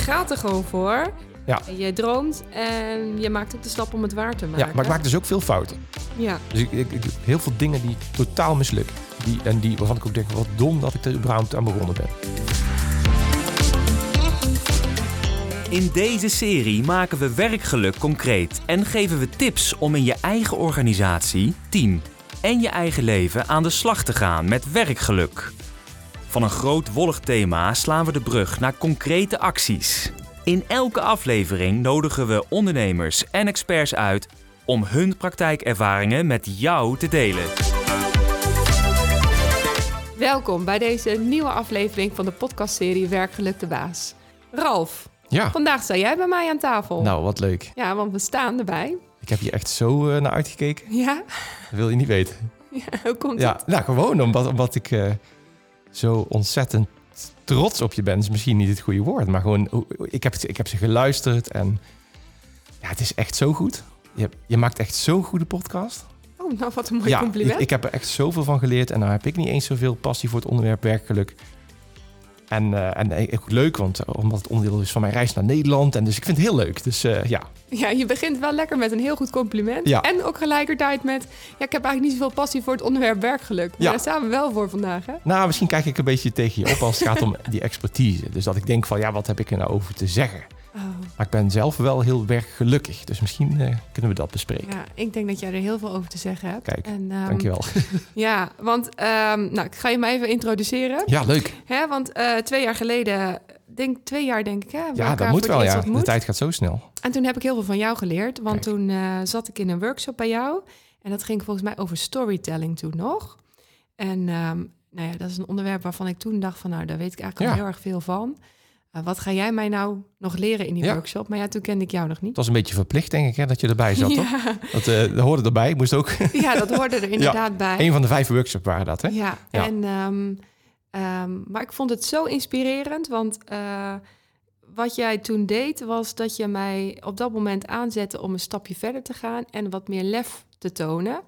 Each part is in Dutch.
gaat er gewoon voor. Ja. Je droomt en je maakt ook de stap om het waar te maken. Ja, maar ik maak dus ook veel fouten. Ja, Dus ik, ik, ik- heel veel dingen die totaal mislukken. Die, en die, waarvan ik ook denk, wat dom dat ik er überhaupt aan begonnen ben. In deze serie maken we werkgeluk concreet en geven we tips om in je eigen organisatie, team en je eigen leven aan de slag te gaan met werkgeluk. Van een groot wollig thema slaan we de brug naar concrete acties. In elke aflevering nodigen we ondernemers en experts uit om hun praktijkervaringen met jou te delen. welkom bij deze nieuwe aflevering van de podcastserie Werkgeluk de Baas. Ralf, Ja, vandaag sta jij bij mij aan tafel. nou wat leuk. Ja, want we staan erbij. Ik heb hier echt zo eh, naar uitgekeken. Ja, Dat wil je niet weten. ja hoe komt Ja, het? nou gewoon omdat, omdat ik eh, zo ontzettend trots op je ben. is misschien niet het goede woord, maar gewoon, ik heb, ik heb ze geluisterd en ja, het is echt zo goed. Je, je maakt echt zo'n goede podcast. Oh, nou wat een mooi ja, compliment. Ik, ik heb er echt zoveel van geleerd en nou heb ik niet eens zoveel passie voor het onderwerp werkgeluk. En, eh, en eh, ook leuk, want eh, omdat het onderdeel is van mijn reis naar Nederland. En dus ik vind het heel leuk. Dus eh, ja, Ja, je begint wel lekker met een heel goed compliment. Ja. En ook gelijkertijd met... Ja, ik heb eigenlijk niet zoveel passie voor het onderwerp werkgeluk. Maar Ja. daar staan we wel voor vandaag, hè? nou misschien kijk ik een beetje tegen je op als het gaat om die expertise. Dus dat ik denk van ja, wat heb ik er nou over te zeggen? Oh, Maar ik ben zelf wel heel werkgelukkig. Dus misschien eh, kunnen we dat bespreken. ja, ik denk dat jij er heel veel over te zeggen hebt. Kijk, en, ehm, Dankjewel. Ja, want ehm, nou, ik ga je maar even introduceren. Ja, leuk. Hè, want eh, twee jaar geleden, denk twee jaar denk ik, hè? Ja, dat moet wel. Ja. De ontmoet. tijd gaat zo snel. En toen heb ik heel veel van jou geleerd. Want Kijk. toen eh, zat ik in een workshop bij jou. En dat ging volgens mij over storytelling toen nog. En ehm, nou ja, dat is een onderwerp waarvan ik toen dacht van... nou, daar weet ik eigenlijk al heel erg veel van. Eh, wat ga jij mij nou nog leren in die Ja. workshop? Maar ja, toen kende ik jou nog Het niet. was een beetje verplicht, denk ik, hè, dat je erbij zat, toch? Dat, eh, dat hoorde erbij. Ik moest ook... ja, dat hoorde er inderdaad bij. een van de vijf workshops waren dat, hè? Ja, Ja. En, ehm, ehm, maar ik vond het zo inspirerend, want eh, wat jij toen deed, was dat je mij op dat moment aanzette om een stapje verder te gaan en wat meer lef te tonen.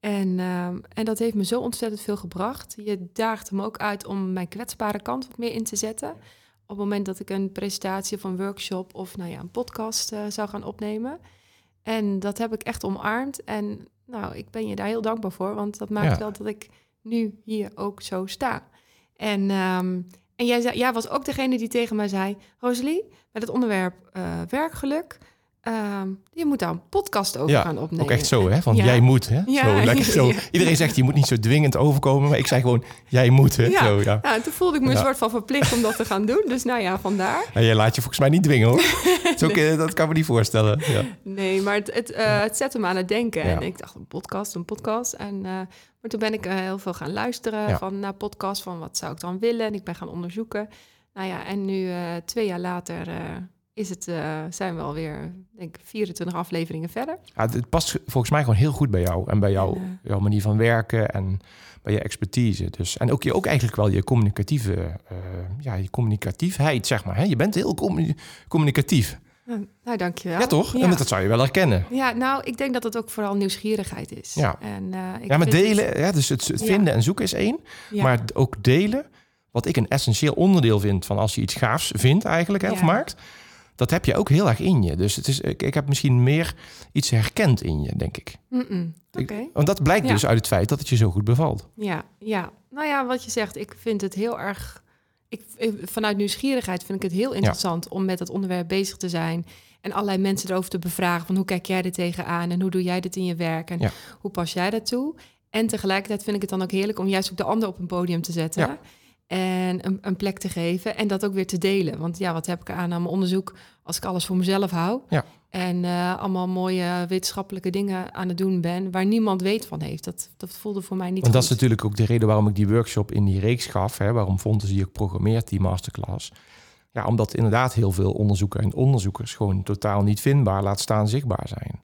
En, ehm, en dat heeft me zo ontzettend veel gebracht. Je daagde me ook uit om mijn kwetsbare kant wat meer in te zetten. Op het moment dat ik een presentatie of een workshop of nou ja, een podcast eh, zou gaan opnemen. En dat heb ik echt omarmd. En nou, ik ben je daar heel dankbaar voor, want dat maakt Ja. wel dat ik nu hier ook zo sta. En, ehm, en jij, zei, jij was ook degene die tegen mij zei: Rosalie, met het onderwerp eh, werkgeluk, ehm, je moet daar een podcast over Ja, gaan opnemen. Ook echt zo, hè? Van Ja. jij moet, hè? Ja, zo, lekker zo. Iedereen zegt, je moet niet zo dwingend overkomen. Maar ik zei gewoon, jij moet, hè? Ja. Zo, ja. Nou, en toen voelde ik me een soort van verplicht om dat te gaan doen. Dus nou ja, vandaar. En jij laat je volgens mij niet dwingen, hoor. Eh, dat kan me niet voorstellen. Ja. Nee, maar het, het, eh, het zette me aan het denken. En ik dacht, een podcast, een podcast. En, eh, maar toen ben ik eh, heel veel gaan luisteren van, naar podcasts, van wat zou ik dan willen. En ik ben gaan onderzoeken. Nou ja, en nu twee jaar later is het, eh, zijn we alweer, denk ik, 24 afleveringen verder. Ja, het past volgens mij gewoon heel goed bij jou. En bij jou, En, jouw manier van werken en bij je expertise. Dus, en ook, je, ook eigenlijk wel je communicatieve, eh, ja, je communicatiefheid, zeg maar. Hè? Je bent heel commu- communicatief. Nou, dankjewel. Ja, toch? Ja. En dat zou je wel herkennen. Ja, nou, ik denk dat het ook vooral nieuwsgierigheid is. Ja. en, eh, ik ja, maar vind het- delen, ja, dus het, het Ja. vinden en zoeken is één. Maar ook delen, wat ik een essentieel onderdeel vind van als je iets gaafs vindt eigenlijk, hè, of maakt. Dat heb je ook heel erg in je. Dus het is, ik, ik heb misschien meer iets herkend in je, denk ik. Ik- Want dat blijkt Ja. dus uit het feit dat het je zo goed bevalt. Ja, ja. Nou ja, wat je zegt, ik vind het heel erg. Ik, vanuit nieuwsgierigheid vind ik het heel interessant om met het onderwerp bezig te zijn. En allerlei mensen erover te bevragen. Van hoe kijk jij er tegenaan en hoe doe jij dit in je werk en Ja. hoe pas jij dat toe? En tegelijkertijd vind ik het dan ook heerlijk om juist ook de ander op een podium te zetten. Ja. En een, een plek te geven en dat ook weer te delen. Want ja, wat heb ik aan aan mijn onderzoek als ik alles voor mezelf hou? Ja. En eh, allemaal mooie wetenschappelijke dingen aan het doen ben waar niemand weet van heeft. Dat, dat voelde voor mij niet Want dat is natuurlijk ook de reden waarom ik die workshop in die reeks gaf. Hè, waarom Fontes ook programmeert, die masterclass. Ja, omdat inderdaad heel veel onderzoekers en onderzoekers gewoon totaal niet vindbaar, laat staan zichtbaar zijn.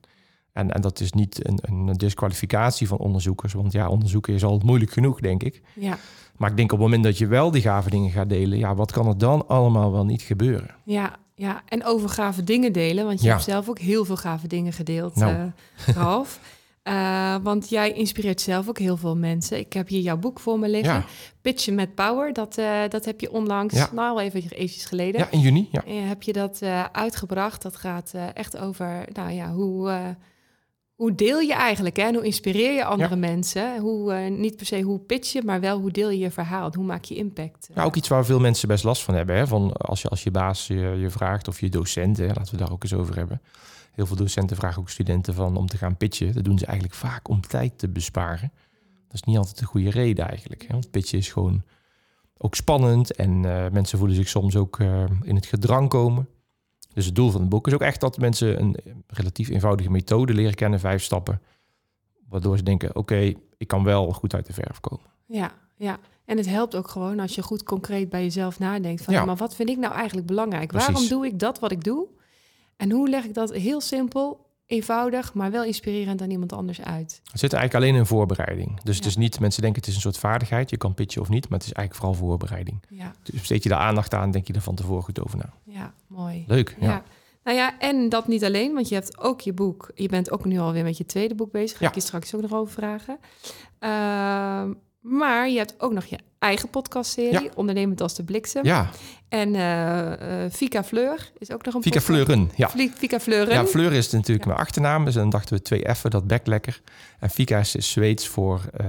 En, en dat is niet een, een disqualificatie van onderzoekers, want ja, onderzoeken is al moeilijk genoeg, denk ik. Ja, Maar ik denk op het moment dat je wel die gave dingen gaat delen, ja, wat kan er dan allemaal wel niet gebeuren? ja, ja. En over gave dingen delen, want je Ja. hebt zelf ook heel veel gave dingen gedeeld, Nou. eh, Ralf. Uh, want jij inspireert zelf ook heel veel mensen. Ik heb hier jouw boek voor me liggen. Ja. Pitchen met Power. Dat, uh, dat heb je onlangs, Ja. nou even eventjes geleden. Ja, in juni. Ja. Heb je dat eh, uitgebracht. Dat gaat eh, echt over, nou ja, hoe, eh, hoe deel je eigenlijk? Hè? En hoe inspireer je andere mensen? Hoe, eh, niet per se hoe pitch je, maar wel hoe deel je je verhaal? Hoe maak je impact? Ja, ook iets waar veel mensen best last van hebben. Hè? Van als, je, als je baas je, je vraagt of je docent, hè? laten we daar ook eens over hebben. Heel veel docenten vragen ook studenten van om te gaan pitchen. Dat doen ze eigenlijk vaak om tijd te besparen. Dat is niet altijd de goede reden eigenlijk. Hè? Want pitchen is gewoon ook spannend en eh, mensen voelen zich soms ook eh, in het gedrang komen. Dus het doel van het boek is ook echt dat mensen een relatief eenvoudige methode leren kennen, vijf stappen. Waardoor ze denken, oké, ik kan wel goed uit de verf komen. Ja, ja. En het helpt ook gewoon als je goed concreet bij jezelf nadenkt. Van, Ja. ja. maar wat vind ik nou eigenlijk belangrijk? Precies. Waarom doe ik dat wat ik doe? En hoe leg ik dat heel simpel, eenvoudig, maar wel inspirerend aan iemand anders uit? Het zit eigenlijk alleen in voorbereiding. Dus het is niet, mensen denken het is een soort vaardigheid. Je kan pitchen of niet, maar het is eigenlijk vooral voorbereiding. Ja, Dus besteed je daar aandacht aan, denk je er van tevoren goed over na. ja mooi. Leuk, ja. Ja. Nou ja, en dat niet alleen, want je hebt ook je boek. Je bent ook nu alweer met je tweede boek bezig. Ga ik je straks ook nog over vragen. Ehm, maar je hebt ook nog je eigen podcastserie, Ja. Ondernemend als de bliksem. Ja, En eh eh, Fika Fleur is ook nog een Fika podcast. Fleuren. Ja. Fika Fleuren. ja, Fleur is natuurlijk Ja. mijn achternaam. Dus dan dachten we twee F'en, dat bek lekker. En Fika is Zweeds voor eh,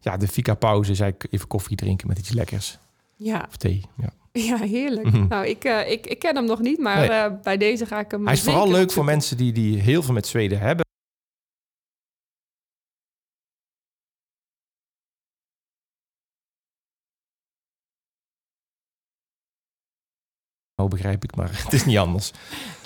ja, de Fika-pauze. Is eigenlijk even koffie drinken met iets lekkers. ja, Of thee, ja. ja, heerlijk. Mhm. Nou, ik, eh, ik, ik ken hem nog niet, maar Nee. eh, bij deze ga ik hem Hij is vooral leuk voor mensen die, die heel veel met Zweden hebben. Oh, begrijp ik, maar het is niet anders.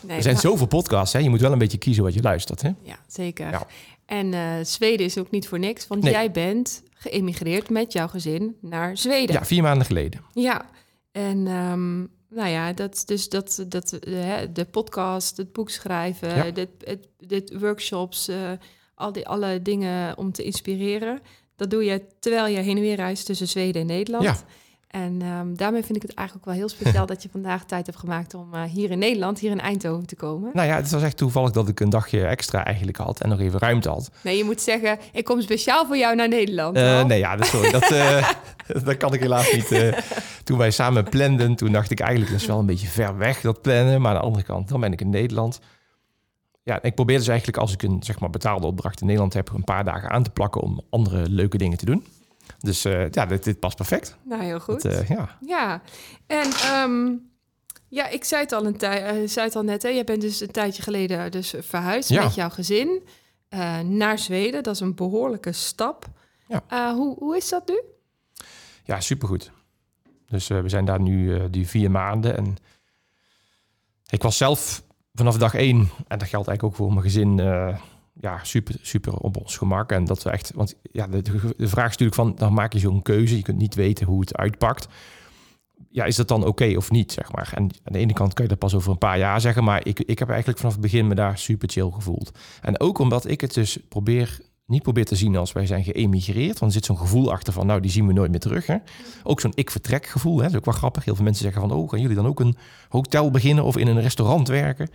Nee, er zijn maar- zoveel podcasts, hè? je moet wel een beetje kiezen wat je luistert. Hè? Ja, zeker. Ja. En eh, Zweden is ook niet voor niks, want Nee. jij bent geëmigreerd met jouw gezin naar Zweden. Ja, vier maanden geleden. Ja, en ehm, nou ja, dat, dus dat, dat, eh, hè, de podcast, het boek schrijven, Ja. dit, het, dit workshops, eh, al die alle dingen om te inspireren. Dat doe je terwijl je heen en weer reist tussen Zweden en Nederland. Ja. En ehm, daarmee vind ik het eigenlijk ook wel heel speciaal dat je vandaag tijd hebt gemaakt om eh, hier in Nederland, hier in Eindhoven te komen. Nou ja, het was echt toevallig dat ik een dagje extra eigenlijk had en nog even ruimte had. Nee, je moet zeggen, ik kom speciaal voor jou naar Nederland. Eh, nee, ja, dat, sorry, dat, eh, dat kan ik helaas niet. toen wij samen planden, toen dacht ik eigenlijk, dat is wel een beetje ver weg, dat plannen. Maar aan de andere kant, dan ben ik in Nederland. Ja, ik probeer dus eigenlijk als ik een zeg maar, betaalde opdracht in Nederland heb, een paar dagen aan te plakken om andere leuke dingen te doen. Dus eh, ja, dit, dit past perfect. Nou, heel goed. Dat, eh, ja. Ja, en ehm, ja, ik zei het al, een tij- eh, zei het al net, hè, je bent dus een tijdje geleden dus verhuisd Ja. met jouw gezin naar Zweden. Dat is een behoorlijke stap. Ja. Hoe, hoe is dat nu? ja, supergoed. Dus we zijn daar nu die vier maanden. En ik was zelf vanaf dag één, en dat geldt eigenlijk ook voor mijn gezin, ja, super, super op ons gemak. En dat we echt, want ja, de, vraag is natuurlijk van, dan maak je zo'n keuze. Je kunt niet weten hoe het uitpakt. Ja, is dat dan oké of niet, zeg maar? En aan de ene kant kan je dat pas over een paar jaar zeggen, maar ik, ik heb eigenlijk vanaf het begin me daar super chill gevoeld. En ook omdat ik het dus probeer, niet probeer te zien als wij zijn geëmigreerd, want er zit zo'n gevoel achter van, nou, die zien we nooit meer terug, hè? Ook zo'n ik-vertrek gevoel, hè? dat is ook wel grappig. Heel veel mensen zeggen van, oh, gaan jullie dan ook een hotel beginnen of in een restaurant werken?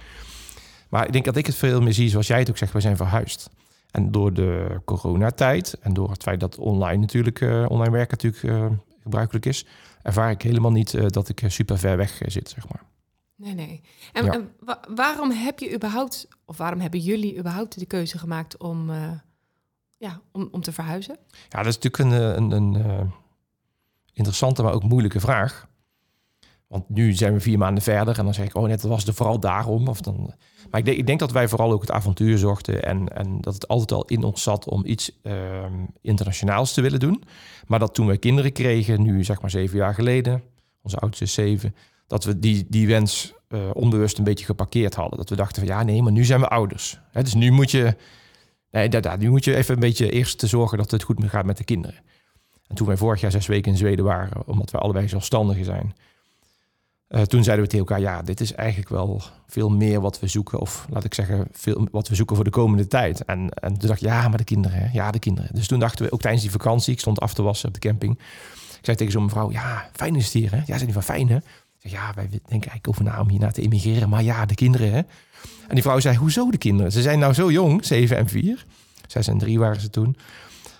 Maar ik denk dat ik het veel meer zie zoals jij het ook zegt, wij zijn verhuisd. En door de coronatijd en door het feit dat online natuurlijk, eh, online werken natuurlijk eh, gebruikelijk is, ervaar ik helemaal niet eh, dat ik super ver weg zit, zeg maar. Nee, nee. En, Ja. en wa- waarom heb je überhaupt, of waarom hebben jullie überhaupt de keuze gemaakt om, ja, om, om te verhuizen? Ja, dat is natuurlijk een, een, een interessante, maar ook moeilijke vraag. Want nu zijn we vier maanden verder en dan zeg ik, oh net, was er vooral daarom. Of dan, maar ik denk, ik denk dat wij vooral ook het avontuur zochten en, en dat het altijd al in ons zat om iets ehm, internationaals te willen doen. Maar dat toen wij kinderen kregen, nu zeg maar zeven jaar geleden, onze oudste is zeven, dat we die, die wens eh, onbewust een beetje geparkeerd hadden. Dat we dachten van ja, nee, maar nu zijn we ouders. Dus nu moet je, nee, da, nu moet je even een beetje eerst te zorgen dat het goed gaat met de kinderen. En toen wij vorig jaar zes weken in Zweden waren, omdat wij allebei zelfstandigen zijn, eh, toen zeiden we tegen elkaar, ja, dit is eigenlijk wel veel meer wat we zoeken. Of laat ik zeggen, veel wat we zoeken voor de komende tijd. En, en toen dacht ik, ja, maar de kinderen, ja, de kinderen. Dus toen dachten we, ook tijdens die vakantie, ik stond af te wassen op de camping. Ik zei tegen zo'n mevrouw, ja, fijn is hier, hè? Ja, zei die van fijn, hè? Zeg, ja, wij denken eigenlijk over na om hierna te emigreren. Maar ja, de kinderen, hè? En die vrouw zei, hoezo de kinderen? Ze zijn nou zo jong, zeven en vier. Zes en drie waren ze toen.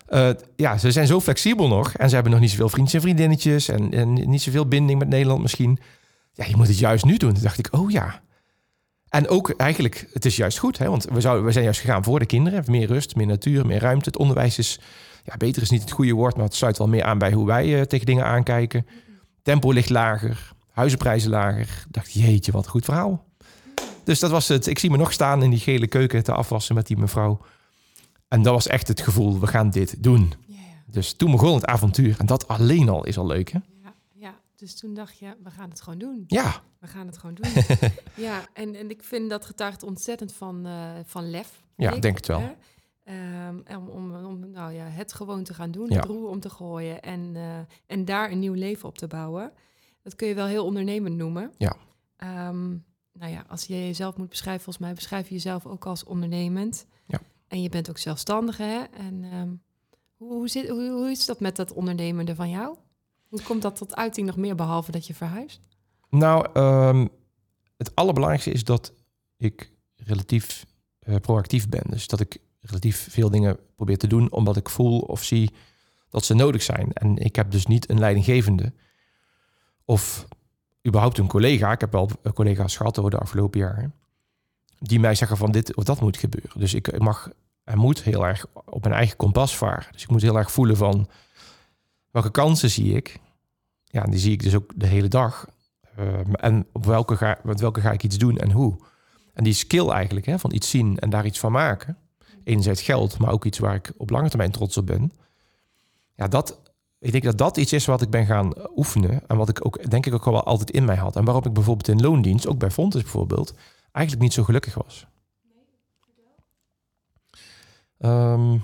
Uh, ja, ze zijn zo flexibel nog. En ze hebben nog niet zoveel vriendjes en vriendinnetjes. En, en niet zoveel binding met Nederland misschien. Ja, je moet het juist nu doen. Toen dacht ik, oh ja. En ook eigenlijk, het is juist goed. Hè? Want we, zouden, we zijn juist gegaan voor de kinderen. Meer rust, meer natuur, meer ruimte. Het onderwijs is, ja, beter is niet het goede woord. Maar het sluit wel meer aan bij hoe wij uh, tegen dingen aankijken. Tempo ligt lager. Huizenprijzen lager. Ik dacht, jeetje, wat een goed verhaal. Dus dat was het. Ik zie me nog staan in die gele keuken te afwassen met die mevrouw. En dat was echt het gevoel, we gaan dit doen. Dus toen begon het avontuur. En dat alleen al is al leuk, hè? Dus toen dacht je, we gaan het gewoon doen. Ja. We gaan het gewoon doen. ja, en, en ik vind dat getuigt ontzettend van, uh, van lef. Ja, ik denk het wel. Um, om, om, om, nou ja, het gewoon te gaan doen, het roer om te gooien en, uh, en daar een nieuw leven op te bouwen. Dat kun je wel heel ondernemend noemen. Ja. Um, nou ja, als je jezelf moet beschrijven, volgens mij beschrijf je jezelf ook als ondernemend. Ja. En je bent ook zelfstandig, hè? En um, hoe, hoe, zit, hoe, hoe, is dat met dat ondernemende van jou? Hoe komt dat tot uiting nog meer, behalve dat je verhuist? Nou, um, het allerbelangrijkste is dat ik relatief uh, proactief ben. Dus dat ik relatief veel dingen probeer te doen, omdat ik voel of zie dat ze nodig zijn. En ik heb dus niet een leidinggevende of überhaupt een collega. Ik heb wel collega's gehad over de afgelopen jaren. Die mij zeggen van dit of dat moet gebeuren. Dus ik mag en moet heel erg op mijn eigen kompas varen. Dus ik moet heel erg voelen van welke kansen zie ik. Ja, die zie ik dus ook de hele dag. Uh, en op welke ga, met welke ga ik iets doen en hoe. En die skill eigenlijk, hè, van iets zien en daar iets van maken. Enerzijds geld, maar ook iets waar ik op lange termijn trots op ben. Ja, dat, ik denk dat dat iets is wat ik ben gaan oefenen. En wat ik ook, denk ik, ook wel altijd in mij had. En waarop ik bijvoorbeeld in loondienst, ook bij Fontes bijvoorbeeld, eigenlijk niet zo gelukkig was. Um,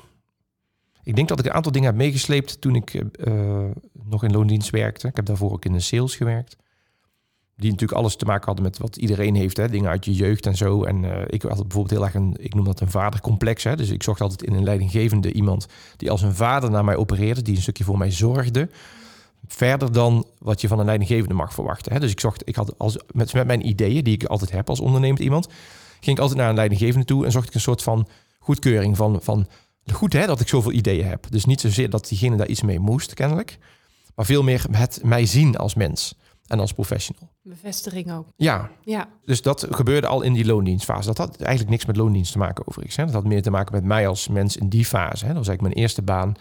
ik denk dat ik een aantal dingen heb meegesleept toen ik uh, nog in loondienst werkte. Ik heb daarvoor ook in de sales gewerkt. Die natuurlijk alles te maken hadden met wat iedereen heeft. Hè? Dingen uit je jeugd en zo. En uh, ik had bijvoorbeeld heel erg een, ik noem dat een vadercomplex. Hè? Dus ik zocht altijd in een leidinggevende iemand die als een vader naar mij opereerde. Die een stukje voor mij zorgde. Verder dan wat je van een leidinggevende mag verwachten. Hè? Dus ik zocht, ik had als, met, met mijn ideeën, die ik altijd heb als ondernemend iemand, ging ik altijd naar een leidinggevende toe en zocht ik een soort van goedkeuring van, van goed hè, dat ik zoveel ideeën heb. Dus niet zozeer dat diegene daar iets mee moest, kennelijk. Maar veel meer het mij zien als mens en als professional. Bevestiging ook. Ja. ja. Dus dat gebeurde al in die loondienstfase. Dat had eigenlijk niks met loondienst te maken overigens. Hè. Dat had meer te maken met mij als mens in die fase. Hè. Dat was eigenlijk mijn eerste baan.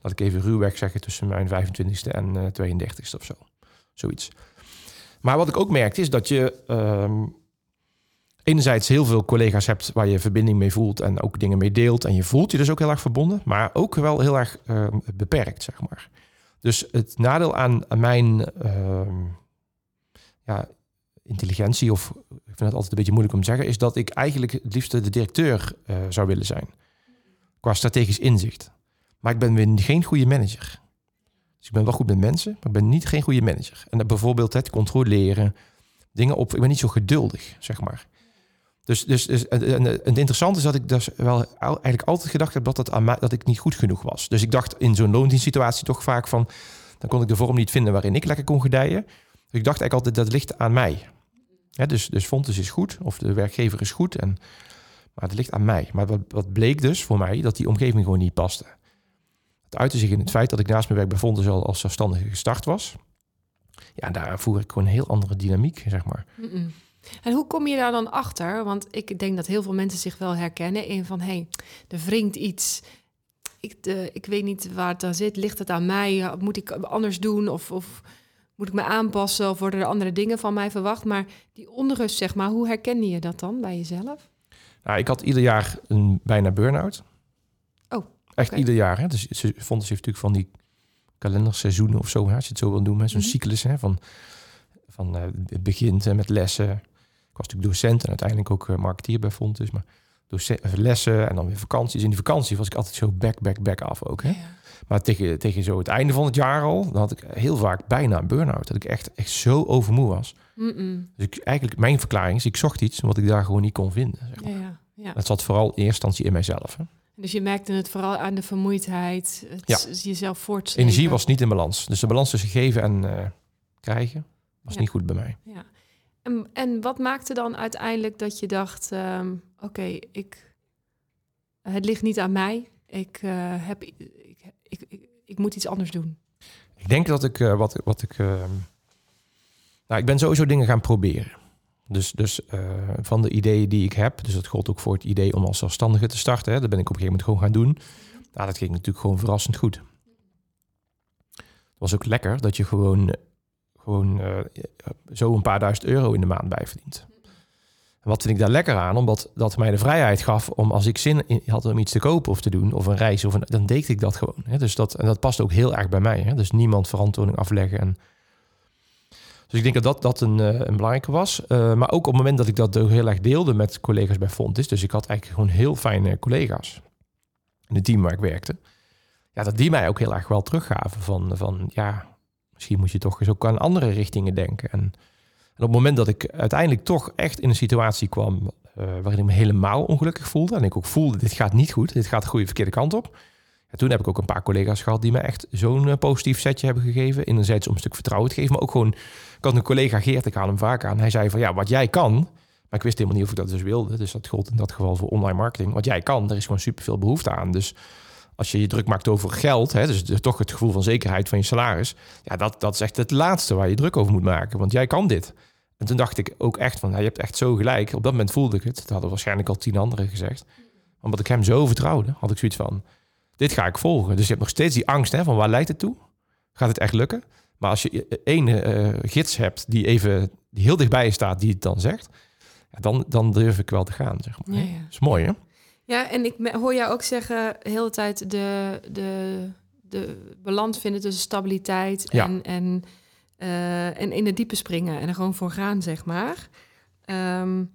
Dat ik even ruwweg zeggen tussen mijn 25ste en uh, eh, 32ste of zo. Zoiets. Maar wat ik ook merkte is dat je um, enerzijds heel veel collega's hebt waar je verbinding mee voelt en ook dingen mee deelt. En je voelt je dus ook heel erg verbonden, maar ook wel heel erg uh, beperkt, zeg maar. Dus het nadeel aan, mijn uh, ja, intelligentie, of ik vind het altijd een beetje moeilijk om te zeggen, is dat ik eigenlijk het liefste de directeur uh, zou willen zijn. Qua strategisch inzicht. Maar ik ben weer geen goede manager. Dus ik ben wel goed met mensen, maar ik ben niet geen goede manager. En dat bijvoorbeeld het controleren, dingen op. Ik ben niet zo geduldig, zeg maar. Dus, dus, dus en, het interessante is dat ik dus wel eigenlijk altijd gedacht heb dat, dat, aan mij, dat ik niet goed genoeg was. Dus ik dacht in zo'n loondienstsituatie toch vaak van, dan kon ik de vorm niet vinden waarin ik lekker kon gedijen. Dus ik dacht eigenlijk altijd dat ligt aan mij. dus, dus Fontes is goed, of de werkgever is goed, en, maar het ligt aan mij. Maar wat, wat bleek dus voor mij, dat die omgeving gewoon niet paste. Het uitte zich in het feit dat ik naast mijn werk bij Fontes al als zelfstandige gestart was. Ja, daar voer ik gewoon een heel andere dynamiek, zeg maar. En hoe kom je daar dan achter? Want ik denk dat heel veel mensen zich wel herkennen in van... hé, hey, er wringt iets. Ik, de, ik weet niet waar het aan zit. Ligt het aan mij? Moet ik anders doen? Of, of moet ik me aanpassen? Of worden er andere dingen van mij verwacht? Maar die onrust, zeg maar, hoe herken je dat dan bij jezelf? Nou, ik had ieder jaar een bijna burn-out. Oh, Echt ieder jaar. Hè? Dus ze vond ze natuurlijk van die kalenderseizoenen of zo, hè, als je het zo wil noemen. Zo'n mm cyclus hè, van, van uh, het begint met lessen ik was natuurlijk docent en uiteindelijk ook uh, marketeer bij Fontes. Maar docent, lessen en dan weer vakanties. In die vakantie was ik altijd zo back, back, back af ook. Hè? Ja. Maar tegen, tegen zo het einde van het jaar al, dan had ik heel vaak bijna een burn-out. Dat ik echt, echt zo overmoe was. Mm Dus ik, eigenlijk, mijn verklaring is, ik zocht iets wat ik daar gewoon niet kon vinden. Zeg maar. ja, ja. Dat zat vooral in eerste instantie in mijzelf. Hè? Dus je merkte het vooral aan de vermoeidheid, het ja. jezelf voortzetten. Energie was niet in balans. Dus de balans tussen geven en uh, krijgen was niet goed bij mij. Ja. En, en wat maakte dan uiteindelijk dat je dacht: um, oké, ik, het ligt niet aan mij. Ik, uh, heb, ik, ik, ik, moet iets anders doen. Ik denk dat ik uh, wat, wat ik. Uh, nou, ik ben sowieso dingen gaan proberen. Dus, dus van de ideeën die ik heb, dus dat gold ook voor het idee om als zelfstandige te starten. Hè, dat ben ik op een gegeven moment gewoon gaan doen. Nou, dat ging natuurlijk gewoon verrassend goed. Het was ook lekker dat je gewoon, gewoon zo een paar duizend euro in de maand bijverdient wat vind ik daar lekker aan? Omdat dat mij de vrijheid gaf om als ik zin had om iets te kopen of te doen, of een reis, of een, dan deed ik dat gewoon. Hè? Dus dat, en dat past ook heel erg bij mij. Hè? Dus niemand verantwoording afleggen. En, dus ik denk dat dat, dat een, uh, een belangrijke was. Uh, maar ook op het moment dat ik dat heel erg deelde met collega's bij Fontis. Dus ik had eigenlijk gewoon heel fijne collega's in het team waar ik werkte. Ja, dat die mij ook heel erg wel teruggaven van, van ja, misschien moet je toch eens ook aan andere richtingen denken. En, en op het moment dat ik uiteindelijk toch echt in een situatie kwam uh, waarin ik me helemaal ongelukkig voelde. En ik ook voelde, dit gaat niet goed, dit gaat de goede verkeerde kant op. En toen heb ik ook een paar collega's gehad die me echt zo'n uh, positief setje hebben gegeven. Enerzijds om een stuk vertrouwen te geven, maar ook gewoon... Ik had een collega Geert, ik haal hem vaak aan. Hij zei van, ja, wat jij kan... Maar ik wist helemaal niet of ik dat dus wilde. Dus dat gold in dat geval voor online marketing. Wat jij kan, er is gewoon superveel behoefte aan. Dus als je je druk maakt over geld, hè, dus toch het gevoel van zekerheid van je salaris, ja, dat, dat is echt het laatste waar je druk over moet maken. Want jij kan dit. En toen dacht ik ook echt van, ja, je hebt echt zo gelijk. Op dat moment voelde ik het. Dat hadden waarschijnlijk al tien anderen gezegd. Omdat ik hem zo vertrouwde, had ik zoiets van, dit ga ik volgen. Dus je hebt nog steeds die angst hè, van waar leidt het toe? Gaat het echt lukken? Maar als je één uh, gids hebt die even die heel dichtbij je staat, die het dan zegt, ja, dan, dan durf ik wel te gaan. Zeg maar. Ja, ja. Dat is mooi, hè? Ja, en ik hoor jou ook zeggen de hele tijd de, de, de balans vinden tussen stabiliteit en, en, uh, en in de diepe springen en er gewoon voor gaan, zeg maar. Um,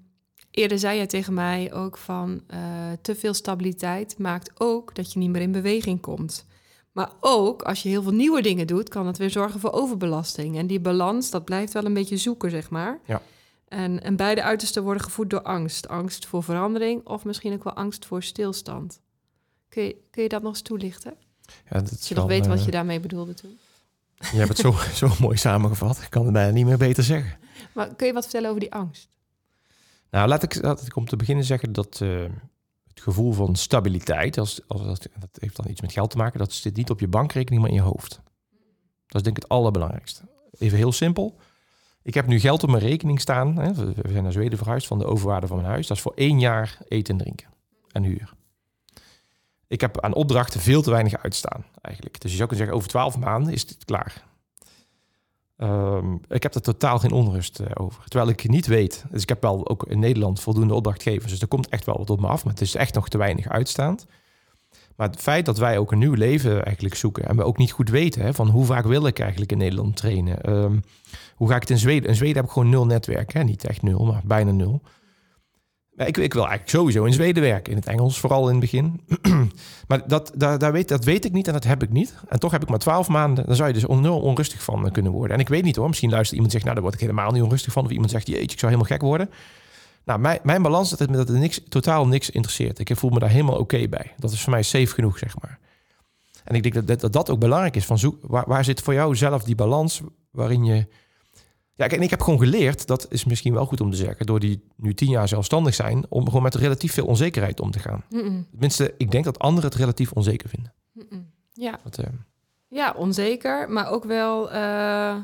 eerder zei jij tegen mij ook van uh, te veel stabiliteit maakt ook dat je niet meer in beweging komt. Maar ook als je heel veel nieuwe dingen doet, kan het weer zorgen voor overbelasting. En die balans, dat blijft wel een beetje zoeken, zeg maar. Ja. En, en beide uitersten worden gevoed door angst. Angst voor verandering of misschien ook wel angst voor stilstand. Kun je, kun je dat nog eens toelichten? Ja, dat je nog weet wat je daarmee bedoelde toen. Je hebt het zo, zo mooi samengevat. Ik kan het bijna niet meer beter zeggen. Maar kun je wat vertellen over die angst? Nou, laat ik, laat ik om te beginnen zeggen dat uh, het gevoel van stabiliteit, als, als, dat, dat heeft dan iets met geld te maken, dat zit niet op je bankrekening, maar in je hoofd. Dat is denk ik het allerbelangrijkste. Even heel simpel. Ik heb nu geld op mijn rekening staan. Hè. We zijn naar Zweden verhuisd van de overwaarde van mijn huis. Dat is voor één jaar eten en drinken en huur. Ik heb aan opdrachten veel te weinig uitstaan eigenlijk. Dus je zou kunnen zeggen, over twaalf maanden is het klaar. Um, ik heb er totaal geen onrust uh, over. Terwijl ik niet weet. Dus ik heb wel ook in Nederland voldoende opdrachtgevers. Dus er komt echt wel wat op me af. Maar het is echt nog te weinig uitstaand. Maar het feit dat wij ook een nieuw leven eigenlijk zoeken. En we ook niet goed weten hè, van hoe vaak wil ik eigenlijk in Nederland trainen. Um, hoe ga ik het in Zweden? In Zweden heb ik gewoon nul netwerk. Hè? Niet echt nul, maar bijna nul. Ik, ik wil eigenlijk sowieso in Zweden werken. In het Engels vooral in het begin. maar dat, dat, weet, dat weet ik niet en dat heb ik niet. En toch heb ik maar twaalf maanden. Dan zou je dus onrustig van kunnen worden. En ik weet niet hoor. Misschien luistert iemand zegt, nou daar word ik helemaal niet onrustig van. Of iemand zegt, jeetje, ik zou helemaal gek worden. Nou, mijn, mijn balans is dat het niks, totaal niks interesseert. Ik voel me daar helemaal oké bij. Dat is voor mij safe genoeg, zeg maar. En ik denk dat dat, dat ook belangrijk is. Van zoek, waar, waar zit voor jou zelf die balans waarin je ja, en ik heb gewoon geleerd, dat is misschien wel goed om te zeggen, door die nu tien jaar zelfstandig zijn, om gewoon met relatief veel onzekerheid om te gaan. Tenminste, ik denk dat anderen het relatief onzeker vinden. Ja. uh... ja, onzeker, maar ook wel uh,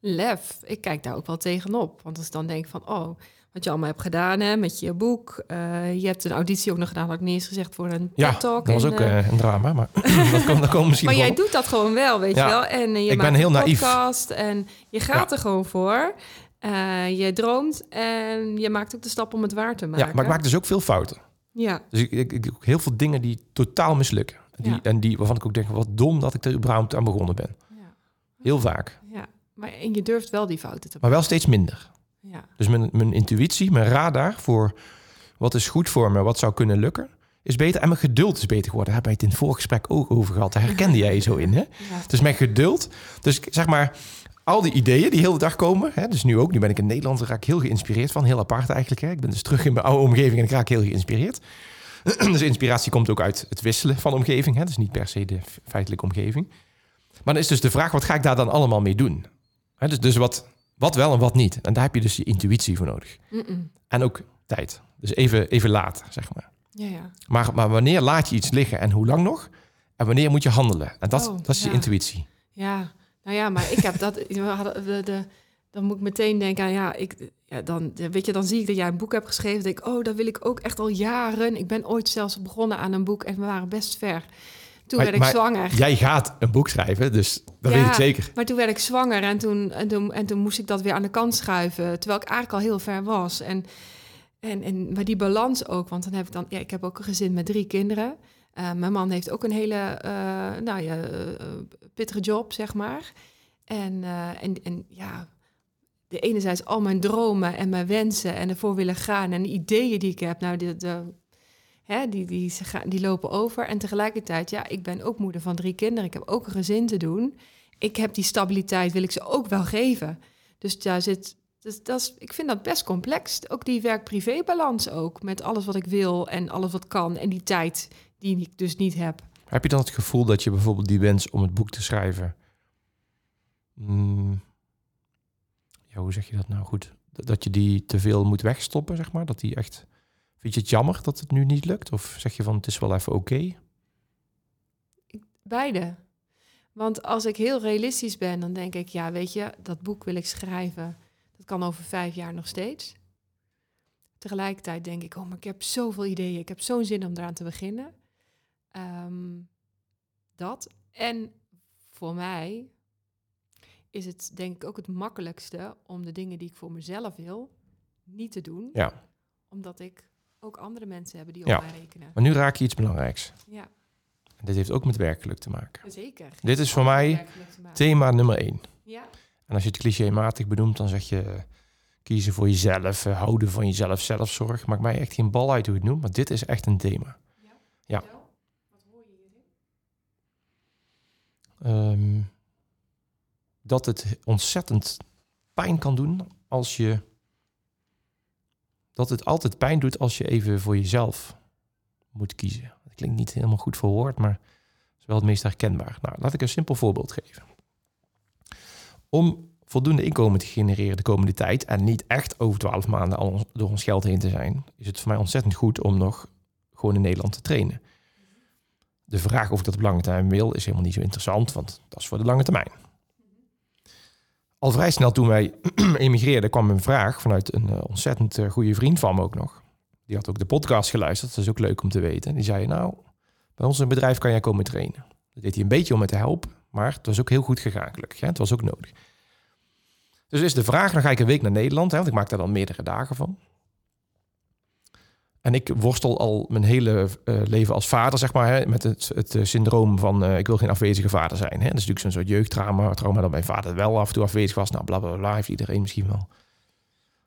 lef. Ik kijk daar ook wel tegenop. Want als ik dan denk van, oh, wat je allemaal hebt gedaan hè, met je boek. Uh, je hebt een auditie ook nog gedaan, had ik niet eens gezegd, voor een ja, talk dat was ook uh, een drama, maar dat komt dat komt misschien Maar jij doet dat gewoon wel, weet ja. je wel. En je ik maakt ben heel een naïef. podcast en je gaat Ja. er gewoon voor. je droomt en je maakt ook de stap om het waar te maken. Ja, maar ik maak dus ook veel fouten. Ja, Dus ik, ik, ik doe ook heel veel dingen die totaal mislukken. Die. En die, waarvan ik ook denk, wat dom dat ik er überhaupt aan begonnen ben. ja, Heel vaak. ja. Maar en je durft wel die fouten te Maar wel steeds minder. Ja, Dus mijn, mijn intuïtie, mijn radar voor wat is goed voor me, wat zou kunnen lukken, is beter. En mijn geduld is beter geworden. Daar hebben we het in het vorige gesprek ook over gehad. Daar herkende jij je zo in, hè? ja. Dus mijn geduld. Dus zeg maar, al die ideeën die heel de dag komen. Hè, dus nu ook, nu ben ik in Nederland, daar raak ik heel geïnspireerd van. Heel apart eigenlijk. Hè. Ik ben dus terug in mijn oude omgeving en ik raak heel geïnspireerd. dus inspiratie komt ook uit het wisselen van omgeving. Hè. Dus niet per se de feitelijke omgeving. Maar dan is dus de vraag, wat ga ik daar dan allemaal mee doen? Hè, dus dus wat, wat wel en wat niet. En daar heb je dus je intuïtie voor nodig. En ook tijd. Dus even, even laten, zeg maar. Ja, ja. Maar, maar wanneer laat je iets liggen en hoe lang nog? En wanneer moet je handelen? En dat, Oh, dat is je intuïtie. Ja, nou ja, maar ik heb dat. We hadden de, de, dan moet ik meteen denken aan ja, ik, ja, dan weet je, dan zie ik dat jij een boek hebt geschreven. Denk ik, oh, dat wil ik ook echt al jaren. Ik ben ooit zelfs begonnen aan een boek en we waren best ver. Toen Maar- werd ik maar zwanger. Jij gaat een boek schrijven, dus dat Ja, weet ik zeker. Maar toen werd ik zwanger en toen, en, toen, en toen moest ik dat weer aan de kant schuiven. Terwijl ik eigenlijk al heel ver was. En, en, en, maar die balans ook, want dan heb ik dan... Ja, ik heb ook een gezin met drie kinderen. Eh, mijn man heeft ook een hele eh, nou ja, eh, pittige job, zeg maar. En, en, en ja, de enerzijds al mijn dromen en mijn wensen en ervoor willen gaan... en de ideeën die ik heb, nou, de, de, hè, die, die, die lopen over. En tegelijkertijd, ja, ik ben ook moeder van drie kinderen. Ik heb ook een gezin te doen ik heb die stabiliteit, wil ik ze ook wel geven. Dus daar zit, dus dat is, ik vind dat best complex. Ook die werk-privé-balans ook, met alles wat ik wil en alles wat kan. En die tijd die ik dus niet heb. Heb je dan het gevoel dat je bijvoorbeeld die wens om het boek te schrijven... mm, ja, hoe zeg je dat nou goed? Dat- Dat je die te veel moet wegstoppen, zeg maar? Dat die echt... Vind je het jammer dat het nu niet lukt? Of zeg je van, het is wel even oké? Beide. Want als ik heel realistisch ben, dan denk ik, ja, weet je, dat boek wil ik schrijven. Dat kan over vijf jaar nog steeds. Tegelijkertijd denk ik, oh, maar ik heb zoveel ideeën. Ik heb zo'n zin om eraan te beginnen. Ehm, dat. En voor mij is het denk ik ook het makkelijkste om de dingen die ik voor mezelf wil, niet te doen. Ja. Omdat ik ook andere mensen heb die Ja. op mij rekenen. Maar nu raak je iets belangrijks. Ja, En dit heeft ook met werkgeluk te maken. zeker. Dit is voor mij werkelijk. Thema nummer één. Ja. En als je het clichématig benoemt, dan zeg je eh, kiezen voor jezelf, eh, houden van jezelf, zelfzorg. Maakt mij echt geen bal uit hoe je het noemt, maar dit is echt een thema. Ja. Vertel, Wat hoor je hierin? Ehm, dat het ontzettend pijn kan doen als je. Dat het altijd pijn doet als je even voor jezelf moet kiezen. Dat klinkt niet helemaal goed verwoord, maar is wel het meest herkenbaar. Nou, laat ik een simpel voorbeeld geven. Om voldoende inkomen te genereren de komende tijd en niet echt over twaalf maanden al door ons geld heen te zijn, is het voor mij ontzettend goed om nog gewoon in Nederland te trainen. De vraag of ik dat op lange termijn wil, is helemaal niet zo interessant, want dat is voor de lange termijn. Al vrij snel toen wij emigreerden, kwam een vraag vanuit een eh, ontzettend eh, goede vriend van me ook nog. Die had ook de podcast geluisterd, dat is ook leuk om te weten. Die zei, nou, bij ons in bedrijf kan jij komen trainen. Dat deed hij een beetje om me te helpen, maar het was ook heel goed gegaan gelukkig. Hè? Het was ook nodig. Dus is de vraag, dan ga ik een week naar Nederland, hè, want ik maak daar dan meerdere dagen van. En ik worstel al mijn hele eh, leven als vader, zeg maar, hè, met het, het eh, syndroom van eh, ik wil geen afwezige vader zijn. Hè. Dat is natuurlijk zo'n soort jeugdtrauma, trauma dat mijn vader wel af en toe afwezig was. Nou, bla bla bla, heeft iedereen misschien wel.